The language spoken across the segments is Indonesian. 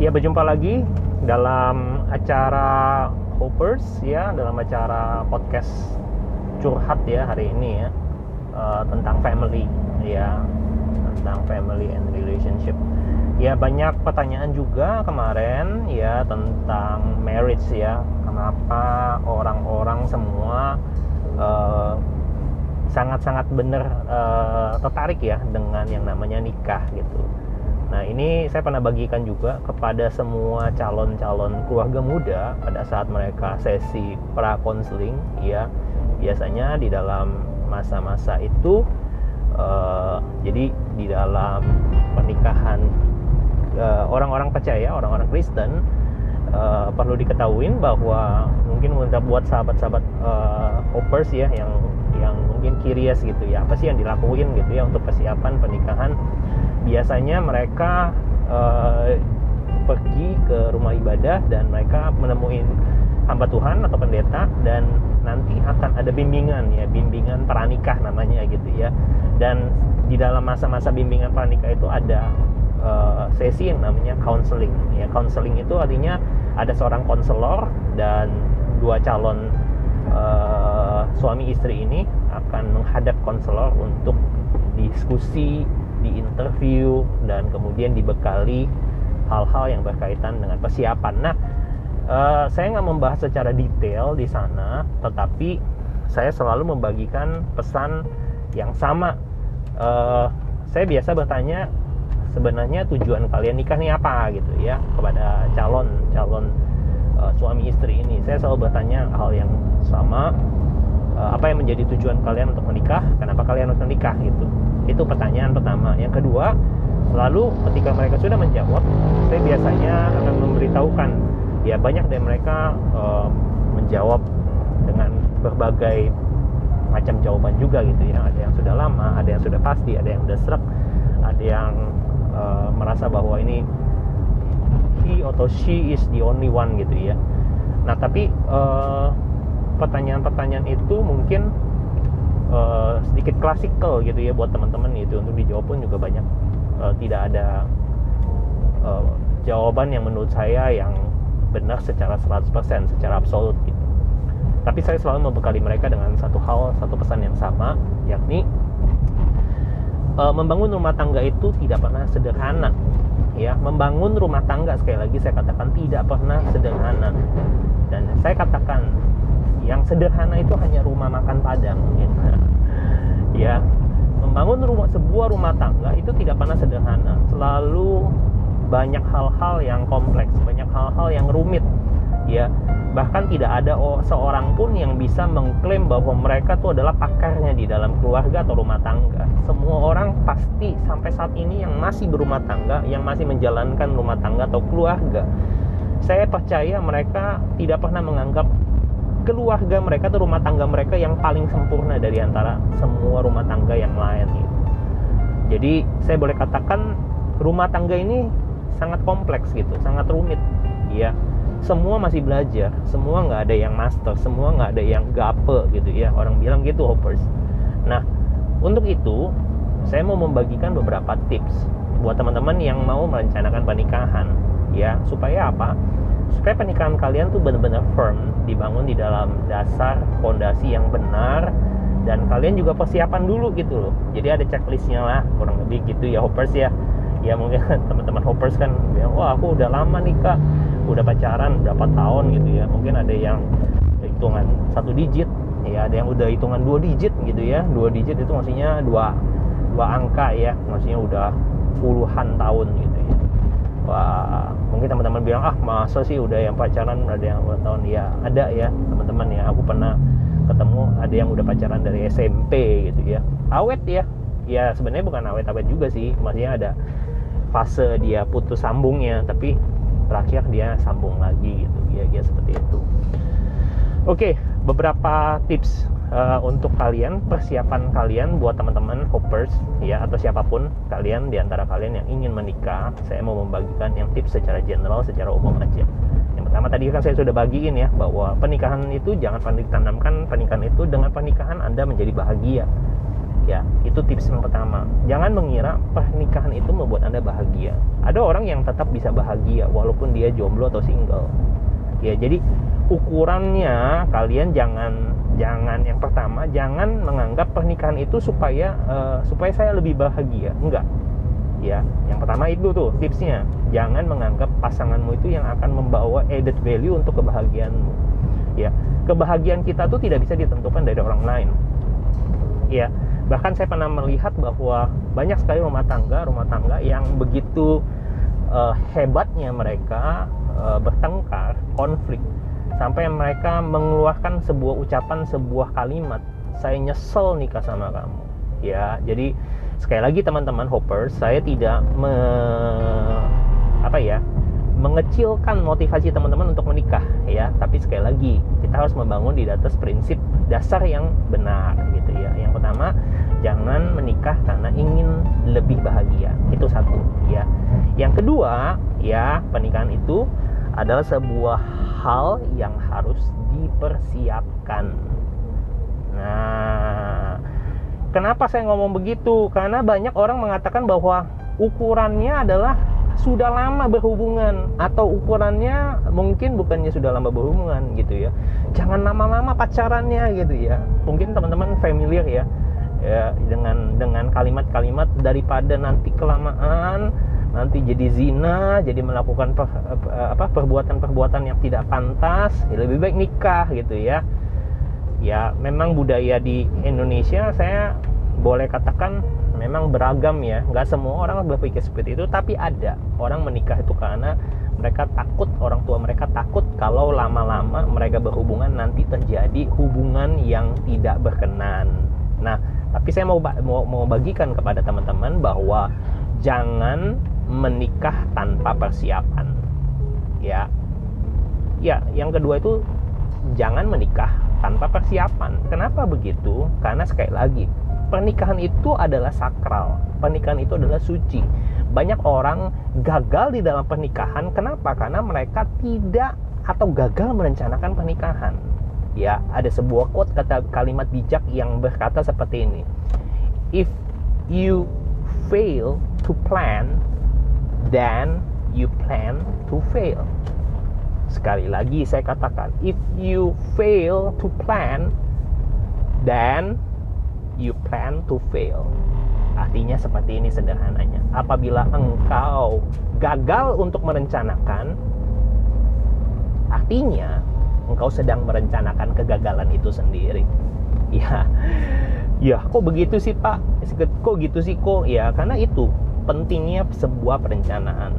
Ya berjumpa lagi dalam acara Hoppers ya, dalam acara podcast curhat ya hari ini ya uh, tentang family ya, tentang family and relationship. Ya banyak pertanyaan juga kemarin ya tentang marriage ya, kenapa orang-orang semua uh, sangat-sangat benar uh, tertarik ya dengan yang namanya nikah gitu Nah ini saya pernah bagikan juga kepada semua calon-calon keluarga muda pada saat mereka sesi pra konseling ya. Biasanya di dalam masa-masa itu uh, jadi di dalam pernikahan uh, orang-orang percaya orang-orang Kristen uh, perlu diketahui bahwa mungkin untuk buat sahabat-sahabat uh, hoppers ya yang yang mungkin curious gitu ya apa sih yang dilakuin gitu ya untuk persiapan pernikahan biasanya mereka uh, pergi ke rumah ibadah dan mereka menemui hamba Tuhan atau pendeta dan nanti akan ada bimbingan ya bimbingan pranikah namanya gitu ya. Dan di dalam masa-masa bimbingan pranikah itu ada uh, sesi yang namanya counseling ya. Counseling itu artinya ada seorang konselor dan dua calon uh, suami istri ini akan menghadap konselor untuk diskusi di interview dan kemudian dibekali hal-hal yang berkaitan dengan persiapan. Nah, uh, saya nggak membahas secara detail di sana, tetapi saya selalu membagikan pesan yang sama. Uh, saya biasa bertanya sebenarnya tujuan kalian nikah ini apa gitu ya kepada calon calon uh, suami istri ini. Saya selalu bertanya hal yang sama. Apa yang menjadi tujuan kalian untuk menikah? Kenapa kalian harus menikah gitu? Itu pertanyaan pertama. Yang kedua, selalu ketika mereka sudah menjawab, saya biasanya akan memberitahukan ya banyak dari mereka uh, menjawab dengan berbagai macam jawaban juga gitu ya. Ada yang sudah lama, ada yang sudah pasti, ada yang sudah serak, ada yang uh, merasa bahwa ini he atau she is the only one gitu ya. Nah, tapi pertanyaan-pertanyaan uh, itu mungkin uh, sedikit klasikal gitu ya buat teman-teman itu untuk dijawab pun juga banyak uh, tidak ada uh, jawaban yang menurut saya yang benar secara 100% secara absolut gitu. Tapi saya selalu membekali mereka dengan satu hal, satu pesan yang sama, yakni uh, membangun rumah tangga itu tidak pernah sederhana. Ya, membangun rumah tangga sekali lagi saya katakan tidak pernah sederhana. Dan saya katakan yang sederhana itu hanya rumah makan padang gitu. ya membangun rumah sebuah rumah tangga itu tidak pernah sederhana. Selalu banyak hal-hal yang kompleks banyak hal-hal yang rumit. Ya bahkan tidak ada seorang pun yang bisa mengklaim bahwa mereka itu adalah pakarnya di dalam keluarga atau rumah tangga. Semua orang pasti sampai saat ini yang masih berumah tangga yang masih menjalankan rumah tangga atau keluarga. Saya percaya mereka tidak pernah menganggap keluarga mereka atau rumah tangga mereka yang paling sempurna dari antara semua rumah tangga yang lain gitu. Jadi saya boleh katakan rumah tangga ini sangat kompleks gitu, sangat rumit, ya. Semua masih belajar, semua nggak ada yang master, semua nggak ada yang gape gitu ya. Orang bilang gitu hoppers. Nah, untuk itu saya mau membagikan beberapa tips buat teman-teman yang mau merencanakan pernikahan, ya supaya apa? Supaya pernikahan kalian tuh benar-benar firm dibangun di dalam dasar fondasi yang benar dan kalian juga persiapan dulu gitu loh. Jadi ada checklistnya lah kurang lebih gitu ya hoppers ya. Ya mungkin teman-teman hoppers kan bilang wah aku udah lama nih kak. Udah pacaran berapa tahun gitu ya. Mungkin ada yang hitungan satu digit. Ya ada yang udah hitungan dua digit gitu ya. Dua digit itu maksudnya dua dua angka ya. Maksudnya udah puluhan tahun gitu wah mungkin teman-teman bilang ah masa sih udah yang pacaran ada yang ulang tahun? Ya ada ya teman-teman ya. Aku pernah ketemu ada yang udah pacaran dari SMP gitu ya. Awet ya. Ya sebenarnya bukan awet-awet juga sih. Maksudnya ada fase dia putus sambungnya tapi terakhir dia sambung lagi gitu. Ya ya seperti itu. Oke beberapa tips uh, untuk kalian persiapan kalian buat teman-teman hoppers ya atau siapa pun kalian di antara kalian yang ingin menikah saya mau membagikan yang tips secara general secara umum aja. Yang pertama tadi kan saya sudah bagiin ya bahwa pernikahan itu jangan ditanamkan pernikahan itu dengan pernikahan anda menjadi bahagia. Ya itu tips yang pertama. Jangan mengira pernikahan itu membuat anda bahagia. Ada orang yang tetap bisa bahagia walaupun dia jomblo atau single. Ya jadi ukurannya kalian jangan jangan yang pertama jangan menganggap pernikahan itu supaya uh, supaya saya lebih bahagia. Enggak. Ya yang pertama itu tuh tipsnya. Jangan menganggap pasanganmu itu yang akan membawa added value untuk kebahagiaanmu. Ya kebahagiaan kita tuh tidak bisa ditentukan dari orang lain. Ya bahkan saya pernah melihat bahwa banyak sekali rumah tangga rumah tangga yang begitu uh, hebatnya mereka uh, bertengkar konflik sampai mereka mengeluarkan sebuah ucapan sebuah kalimat. Saya nyesel nikah sama kamu. Ya jadi sekali lagi teman-teman hoppers saya tidak me, apa ya mengecilkan motivasi teman-teman untuk menikah ya. Tapi sekali lagi kita harus membangun di atas prinsip dasar yang benar gitu ya. Yang pertama jangan menikah karena ingin lebih bahagia. Itu satu ya. Yang kedua ya pernikahan itu adalah sebuah hal yang harus dipersiapkan. Nah kenapa saya ngomong begitu? Karena banyak orang mengatakan bahwa ukurannya adalah sudah lama berhubungan atau ukurannya mungkin bukannya sudah lama berhubungan gitu ya. Jangan lama-lama pacarannya gitu ya. Mungkin teman-teman familiar ya ya dengan dengan kalimat-kalimat daripada nanti kelamaan nanti jadi zina jadi melakukan per, apa perbuatan-perbuatan yang tidak pantas ya lebih baik nikah gitu ya. Ya memang budaya di Indonesia saya boleh katakan memang beragam ya. Nggak semua orang berpikir seperti itu tapi ada orang menikah itu karena mereka takut orang tua mereka takut kalau lama-lama mereka berhubungan nanti terjadi hubungan yang tidak berkenan. Nah tapi saya mau mau, mau bagikan kepada teman-teman bahwa jangan menikah tanpa persiapan. Ya. Ya yang kedua itu jangan menikah tanpa persiapan. Kenapa begitu? Karena sekali lagi pernikahan itu adalah sakral. Pernikahan itu adalah suci. Banyak orang gagal di dalam pernikahan. Kenapa? Karena mereka tidak atau gagal merencanakan pernikahan. Ya ada sebuah quote kata kalimat bijak yang berkata seperti ini. If you fail to plan then you plan to fail sekali lagi saya katakan if you fail to plan then you plan to fail. Artinya seperti ini sederhananya. Apabila engkau gagal untuk merencanakan, artinya engkau sedang merencanakan kegagalan itu sendiri. Ya, ya kok begitu sih Pak? Kok gitu sih kok? Ya karena itu pentingnya sebuah perencanaan.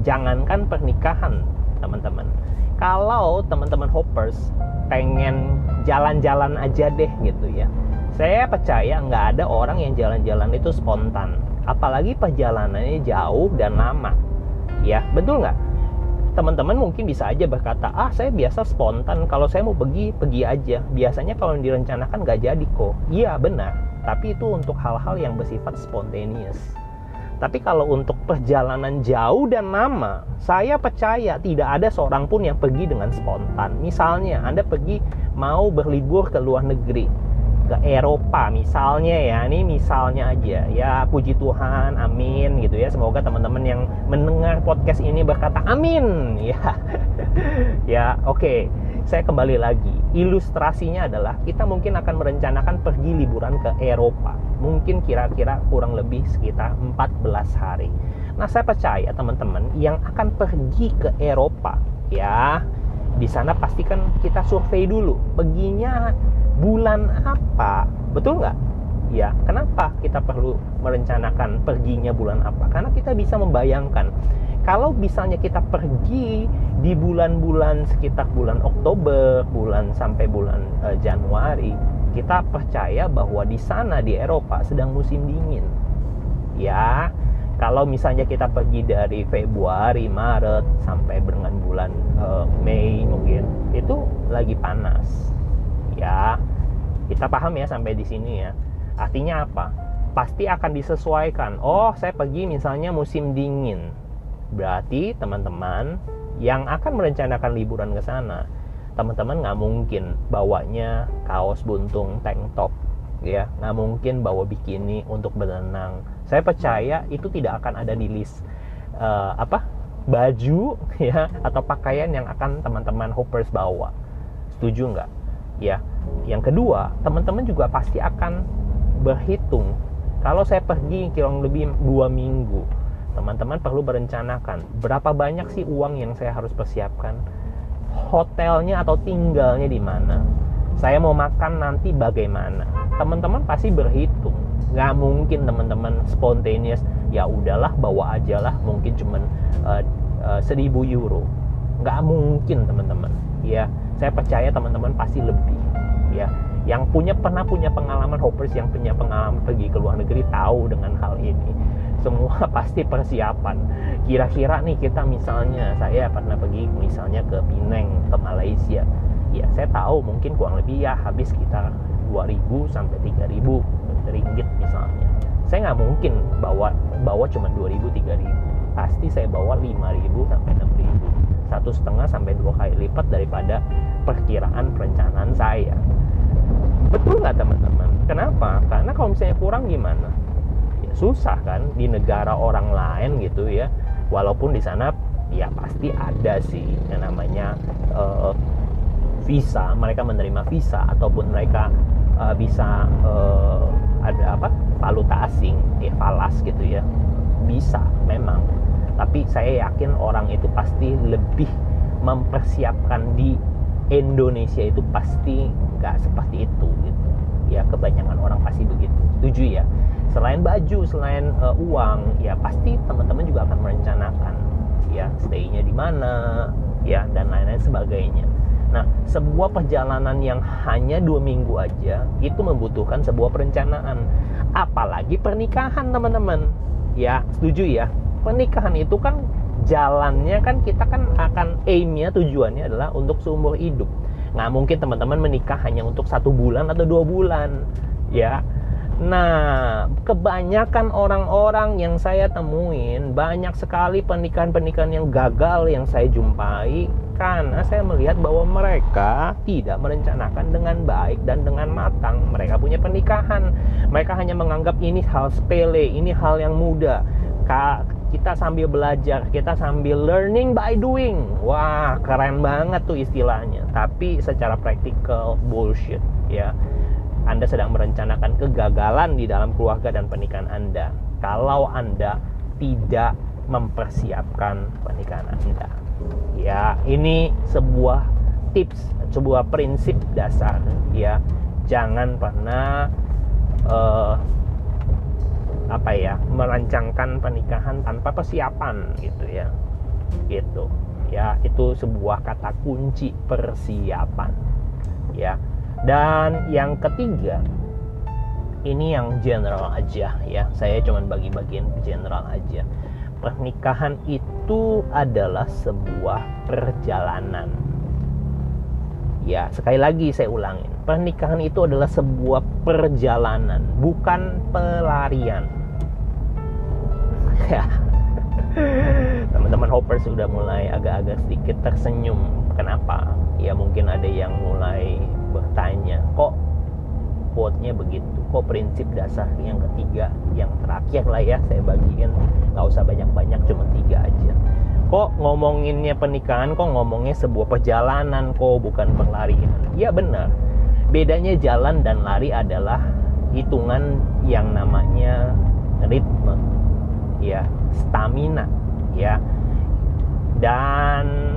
Jangankan pernikahan, teman-teman. Kalau teman-teman hoppers pengen jalan-jalan aja deh gitu ya. Saya percaya nggak ada orang yang jalan-jalan itu spontan. Apalagi perjalanannya jauh dan lama. Ya betul nggak? Teman-teman mungkin bisa aja berkata ah saya biasa spontan. Kalau saya mau pergi pergi aja. Biasanya kalau direncanakan nggak jadi kok. Iya benar. Tapi itu untuk hal-hal yang bersifat spontaneous tapi kalau untuk perjalanan jauh dan lama, saya percaya tidak ada seorang pun yang pergi dengan spontan. Misalnya, Anda pergi mau berlibur ke luar negeri ke Eropa misalnya ya ini misalnya aja ya puji Tuhan amin gitu ya semoga teman-teman yang mendengar podcast ini berkata amin ya ya oke okay. Saya kembali lagi. Ilustrasinya adalah kita mungkin akan merencanakan pergi liburan ke Eropa. Mungkin kira-kira kurang lebih sekitar 14 hari. Nah saya percaya teman-teman yang akan pergi ke Eropa ya di sana pastikan kita survei dulu. Perginya bulan apa? Betul nggak? Ya kenapa kita perlu merencanakan perginya bulan apa? Karena kita bisa membayangkan kalau misalnya kita pergi di bulan-bulan sekitar bulan Oktober bulan sampai bulan uh, Januari kita percaya bahwa di sana di Eropa sedang musim dingin. Ya kalau misalnya kita pergi dari Februari, Maret sampai dengan bulan uh, Mei mungkin itu lagi panas. Ya kita paham ya sampai di sini ya. Artinya apa? Pasti akan disesuaikan. Oh saya pergi misalnya musim dingin berarti teman-teman yang akan merencanakan liburan ke sana teman-teman nggak mungkin bawanya kaos buntung tank top ya. Nggak mungkin bawa bikini untuk berenang. Saya percaya itu tidak akan ada di list uh, apa baju ya atau pakaian yang akan teman-teman hoppers bawa. Setuju nggak? Ya. Yang kedua teman-teman juga pasti akan berhitung. Kalau saya pergi kurang lebih dua minggu teman-teman perlu berencanakan berapa banyak sih uang yang saya harus persiapkan? Hotelnya atau tinggalnya di mana? Saya mau makan nanti bagaimana? Teman-teman pasti berhitung. Nggak mungkin teman-teman spontaneous ya udahlah bawa aja lah mungkin cuman uh, uh, euro. Nggak mungkin teman-teman. Ya saya percaya teman-teman pasti lebih. Ya yang punya pernah punya pengalaman hoppers yang punya pengalaman pergi ke luar negeri tahu dengan hal ini semua pasti persiapan. Kira-kira nih kita misalnya saya pernah pergi misalnya ke Pineng ke Malaysia. Ya saya tahu mungkin kurang lebih ya habis sekitar 2000 sampai 3000 ringgit misalnya. Saya nggak mungkin bawa bawa cuma 2000 3000 pasti saya bawa 5000 sampai 6000 satu setengah sampai dua kali lipat daripada perkiraan perencanaan saya. Betul nggak teman-teman? Kenapa? Karena kalau misalnya kurang gimana susah kan di negara orang lain gitu ya. Walaupun di sana ya pasti ada sih yang namanya uh, visa mereka menerima visa ataupun mereka uh, bisa uh, ada apa valuta asing ya falas gitu ya. Bisa memang. Tapi saya yakin orang itu pasti lebih mempersiapkan di Indonesia itu pasti nggak seperti itu gitu. Ya kebanyakan orang pasti begitu. Setuju ya selain baju selain uh, uang ya pasti teman-teman juga akan merencanakan ya stay-nya di mana ya dan lain-lain sebagainya Nah, sebuah perjalanan yang hanya dua minggu aja itu membutuhkan sebuah perencanaan. Apalagi pernikahan, teman-teman. Ya, setuju ya. Pernikahan itu kan jalannya kan kita kan akan aimnya tujuannya adalah untuk seumur hidup. Nggak mungkin teman-teman menikah hanya untuk satu bulan atau dua bulan, ya. Nah, kebanyakan orang-orang yang saya temuin banyak sekali pernikahan-pernikahan yang gagal yang saya jumpai karena saya melihat bahwa mereka tidak merencanakan dengan baik dan dengan matang. Mereka punya pernikahan, mereka hanya menganggap ini hal sepele, ini hal yang mudah. Kita sambil belajar, kita sambil learning by doing. Wah, keren banget tuh istilahnya. Tapi secara praktikal bullshit ya. Anda sedang merencanakan kegagalan di dalam keluarga dan pernikahan Anda. Kalau Anda tidak mempersiapkan pernikahan Anda. Ya ini sebuah tips sebuah prinsip dasar ya. Jangan pernah uh, apa ya merancangkan pernikahan tanpa persiapan gitu ya. Gitu. Ya itu sebuah kata kunci persiapan. Ya dan yang ketiga ini yang general aja ya saya cuman bagi-bagian general aja pernikahan itu adalah sebuah perjalanan. Ya, sekali lagi saya ulangin. Pernikahan itu adalah sebuah perjalanan, bukan pelarian. Ya. Teman-teman hopper sudah mulai agak-agak sedikit tersenyum. Kenapa? Ya mungkin ada yang mulai bertanya, kok quote-nya begitu? Kok prinsip dasar yang ketiga yang terakhir lah ya saya bagiin? Nggak usah banyak-banyak cuma tiga aja. Kok ngomonginnya pernikahan kok ngomongnya sebuah perjalanan kok bukan pelarian ya benar. Bedanya jalan dan lari adalah hitungan yang namanya ritme ya stamina ya. Dan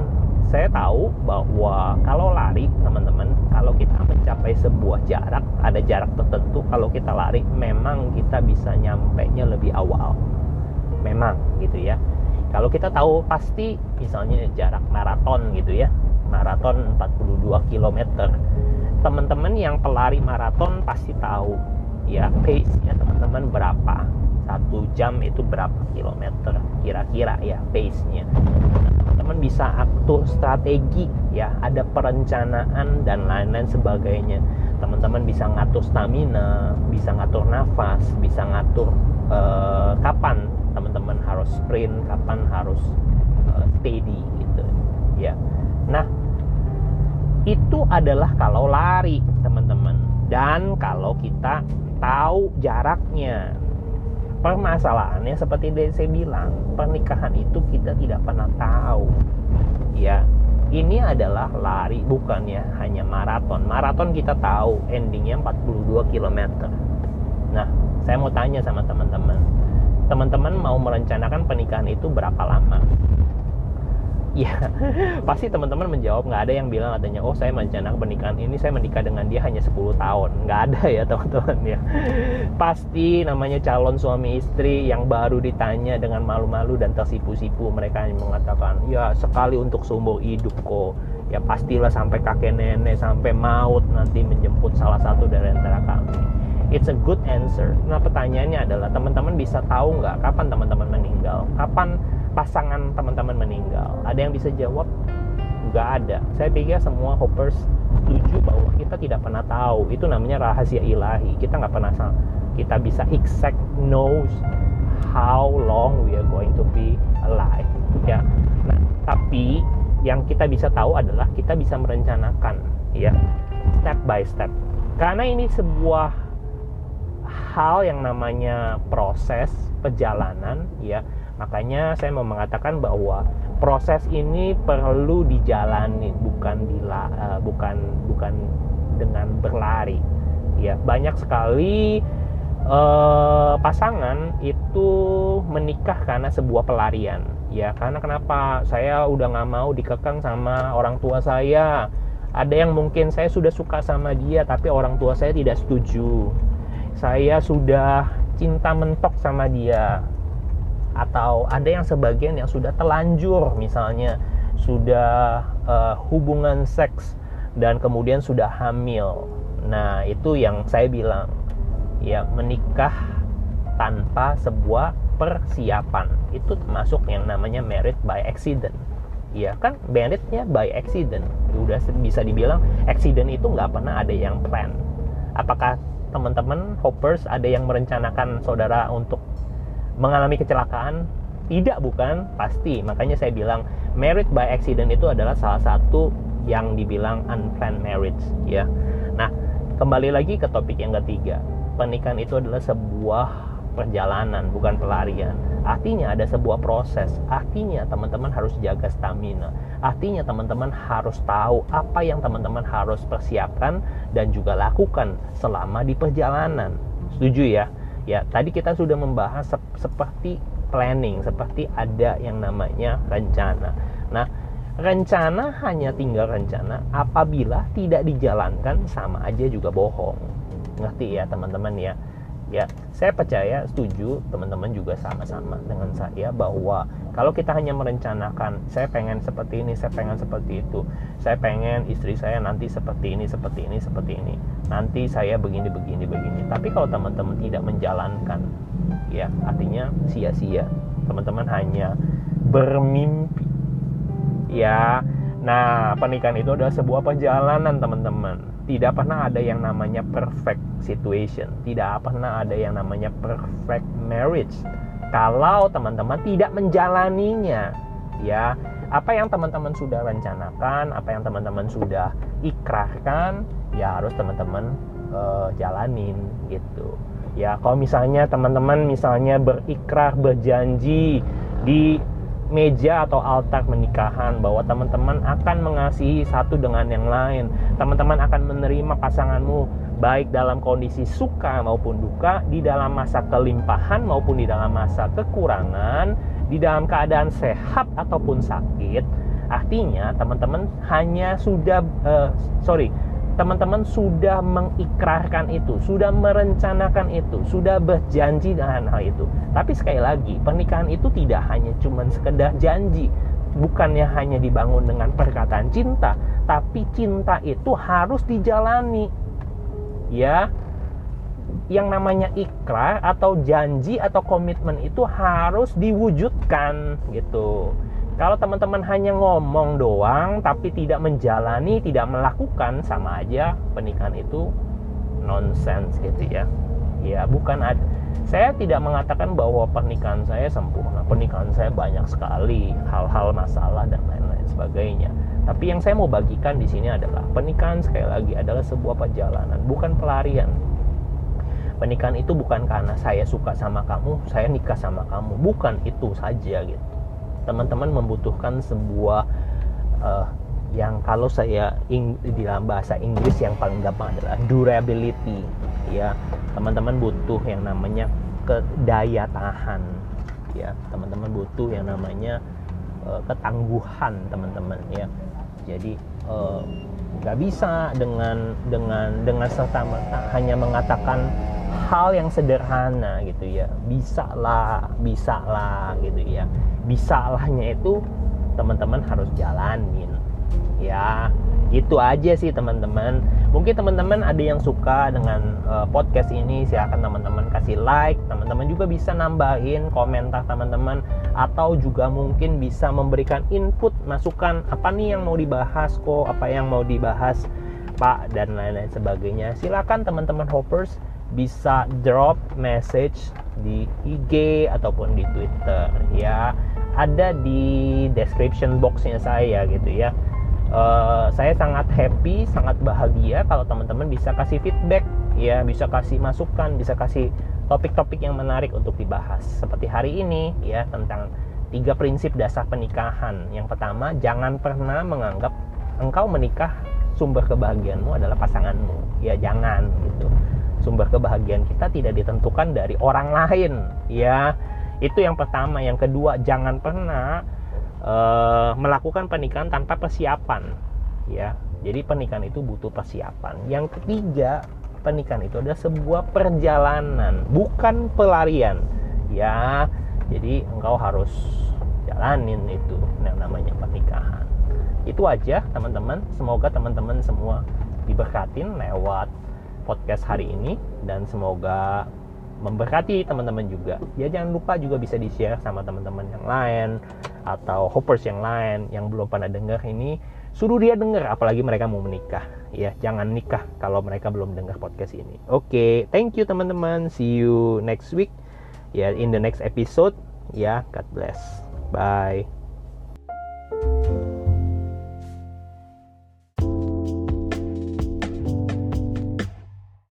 saya tahu bahwa kalau lari teman-teman kalau kita mencapai sebuah jarak ada jarak tertentu kalau kita lari memang kita bisa nyampe nya lebih awal. Memang gitu ya. Kalau kita tahu pasti misalnya jarak maraton gitu ya maraton 42 km teman-teman yang pelari maraton pasti tahu ya pace nya teman-teman berapa satu jam itu berapa kilometer? Kira-kira ya pace-nya. Teman-teman bisa atur strategi ya. Ada perencanaan dan lain-lain sebagainya. Teman-teman bisa ngatur stamina bisa ngatur nafas bisa ngatur uh, kapan teman-teman harus sprint kapan harus uh, steady gitu ya. Nah itu adalah kalau lari teman-teman. Dan kalau kita tahu jaraknya permasalahannya seperti yang saya bilang pernikahan itu kita tidak pernah tahu ya. Ini adalah lari bukannya hanya maraton. Maraton kita tahu endingnya 42 km nah saya mau tanya sama teman-teman teman-teman mau merencanakan pernikahan itu berapa lama ya pasti teman-teman menjawab nggak ada yang bilang katanya oh saya merencanakan pernikahan ini saya menikah dengan dia hanya 10 tahun. Nggak ada ya teman-teman ya. Pasti namanya calon suami istri yang baru ditanya dengan malu-malu dan tersipu-sipu mereka yang mengatakan ya sekali untuk seumur hidup kok. Ya pastilah sampai kakek nenek sampai maut nanti menjemput salah satu dari antara kami. It's a good answer. Nah pertanyaannya adalah teman-teman bisa tahu nggak kapan teman-teman meninggal? Kapan pasangan teman-teman meninggal. Ada yang bisa jawab? Nggak ada. Saya pikir semua hoppers setuju bahwa kita tidak pernah tahu. Itu namanya rahasia ilahi. Kita nggak pernah kita bisa exact knows how long we are going to be alive. Ya. Nah tapi yang kita bisa tahu adalah kita bisa merencanakan ya. Step by step. Karena ini sebuah hal yang namanya proses perjalanan ya Makanya saya mau mengatakan bahwa proses ini perlu dijalani bukan bila uh, bukan bukan dengan berlari. Ya, banyak sekali uh, pasangan itu menikah karena sebuah pelarian. Ya, karena kenapa? Saya udah nggak mau dikekang sama orang tua saya. Ada yang mungkin saya sudah suka sama dia tapi orang tua saya tidak setuju. Saya sudah cinta mentok sama dia atau ada yang sebagian yang sudah telanjur misalnya sudah uh, hubungan seks dan kemudian sudah hamil. Nah, itu yang saya bilang ya menikah tanpa sebuah persiapan. Itu termasuk yang namanya married by accident. Ya kan marriednya by accident. Udah bisa dibilang accident itu nggak pernah ada yang plan. Apakah teman-teman hoppers ada yang merencanakan saudara untuk mengalami kecelakaan? Tidak bukan, pasti. Makanya saya bilang married by accident itu adalah salah satu yang dibilang unplanned marriage ya. Nah, kembali lagi ke topik yang ketiga. Pernikahan itu adalah sebuah perjalanan, bukan pelarian. Artinya ada sebuah proses. Artinya teman-teman harus jaga stamina. Artinya teman-teman harus tahu apa yang teman-teman harus persiapkan dan juga lakukan selama di perjalanan. Setuju ya? Ya tadi kita sudah membahas sep seperti planning seperti ada yang namanya rencana. Nah rencana hanya tinggal rencana apabila tidak dijalankan sama aja juga bohong. Ngerti ya teman-teman ya ya saya percaya setuju teman-teman juga sama-sama dengan saya bahwa kalau kita hanya merencanakan saya pengen seperti ini saya pengen seperti itu saya pengen istri saya nanti seperti ini seperti ini seperti ini nanti saya begini begini begini. Tapi kalau teman-teman tidak menjalankan ya artinya sia-sia. Teman-teman hanya bermimpi. Ya nah pernikahan itu adalah sebuah perjalanan teman-teman tidak pernah ada yang namanya perfect situation, tidak pernah ada yang namanya perfect marriage. Kalau teman-teman tidak menjalaninya, ya, apa yang teman-teman sudah rencanakan, apa yang teman-teman sudah ikrarkan, ya harus teman-teman uh, jalanin gitu. Ya, kalau misalnya teman-teman misalnya berikrar, berjanji di meja atau altar menikahan bahwa teman-teman akan mengasihi satu dengan yang lain. Teman-teman akan menerima pasanganmu baik dalam kondisi suka maupun duka, di dalam masa kelimpahan maupun di dalam masa kekurangan, di dalam keadaan sehat ataupun sakit. Artinya teman-teman hanya sudah uh, sorry teman-teman sudah mengikrarkan itu, sudah merencanakan itu, sudah berjanji dengan hal itu. Tapi sekali lagi, pernikahan itu tidak hanya cuma sekedar janji, bukannya hanya dibangun dengan perkataan cinta, tapi cinta itu harus dijalani. Ya, yang namanya ikrar atau janji atau komitmen itu harus diwujudkan gitu. Kalau teman-teman hanya ngomong doang tapi tidak menjalani, tidak melakukan sama aja pernikahan itu nonsense gitu ya. Ya, bukan ada saya tidak mengatakan bahwa pernikahan saya sempurna. Pernikahan saya banyak sekali hal-hal masalah dan lain-lain sebagainya. Tapi yang saya mau bagikan di sini adalah pernikahan sekali lagi adalah sebuah perjalanan, bukan pelarian. Pernikahan itu bukan karena saya suka sama kamu, saya nikah sama kamu, bukan itu saja gitu. Teman-teman membutuhkan sebuah uh, yang kalau saya ing, di dalam bahasa Inggris yang paling gampang adalah durability ya. Teman-teman butuh yang namanya kedaya tahan ya. Teman-teman butuh yang namanya uh, ketangguhan teman-teman ya. Jadi eh, nggak uh, bisa dengan dengan dengan serta merta hanya mengatakan hal yang sederhana gitu ya. Bisa lah bisa lah gitu ya bisa lahnya itu teman-teman harus jalanin. Ya itu aja sih teman-teman. Mungkin teman-teman ada yang suka dengan uh, podcast ini silahkan teman-teman kasih like. Teman-teman juga bisa nambahin komentar teman-teman atau juga mungkin bisa memberikan input masukan apa nih yang mau dibahas kok apa yang mau dibahas pak dan lain-lain sebagainya. Silakan teman-teman hoppers bisa drop message di IG ataupun di Twitter ya ada di description boxnya saya gitu ya uh, saya sangat happy, sangat bahagia kalau teman-teman bisa kasih feedback, ya bisa kasih masukan, bisa kasih topik-topik yang menarik untuk dibahas. Seperti hari ini ya tentang tiga prinsip dasar pernikahan. Yang pertama, jangan pernah menganggap engkau menikah sumber kebahagiaanmu adalah pasanganmu. Ya jangan gitu. Sumber kebahagiaan kita tidak ditentukan dari orang lain, ya. Itu yang pertama. Yang kedua, jangan pernah uh, melakukan pernikahan tanpa persiapan. Ya jadi pernikahan itu butuh persiapan. Yang ketiga pernikahan itu adalah sebuah perjalanan bukan pelarian. Ya jadi engkau harus jalanin itu yang namanya pernikahan. Itu aja teman-teman. Semoga teman-teman semua diberkatin lewat podcast hari ini dan semoga memberkati teman-teman juga. Ya jangan lupa juga bisa di share sama teman-teman yang lain atau hoppers yang lain yang belum pernah dengar ini. Suruh dia dengar apalagi mereka mau menikah. Ya jangan nikah kalau mereka belum dengar podcast ini. Oke okay, thank you teman-teman. See you next week. Ya in the next episode. Ya God bless. Bye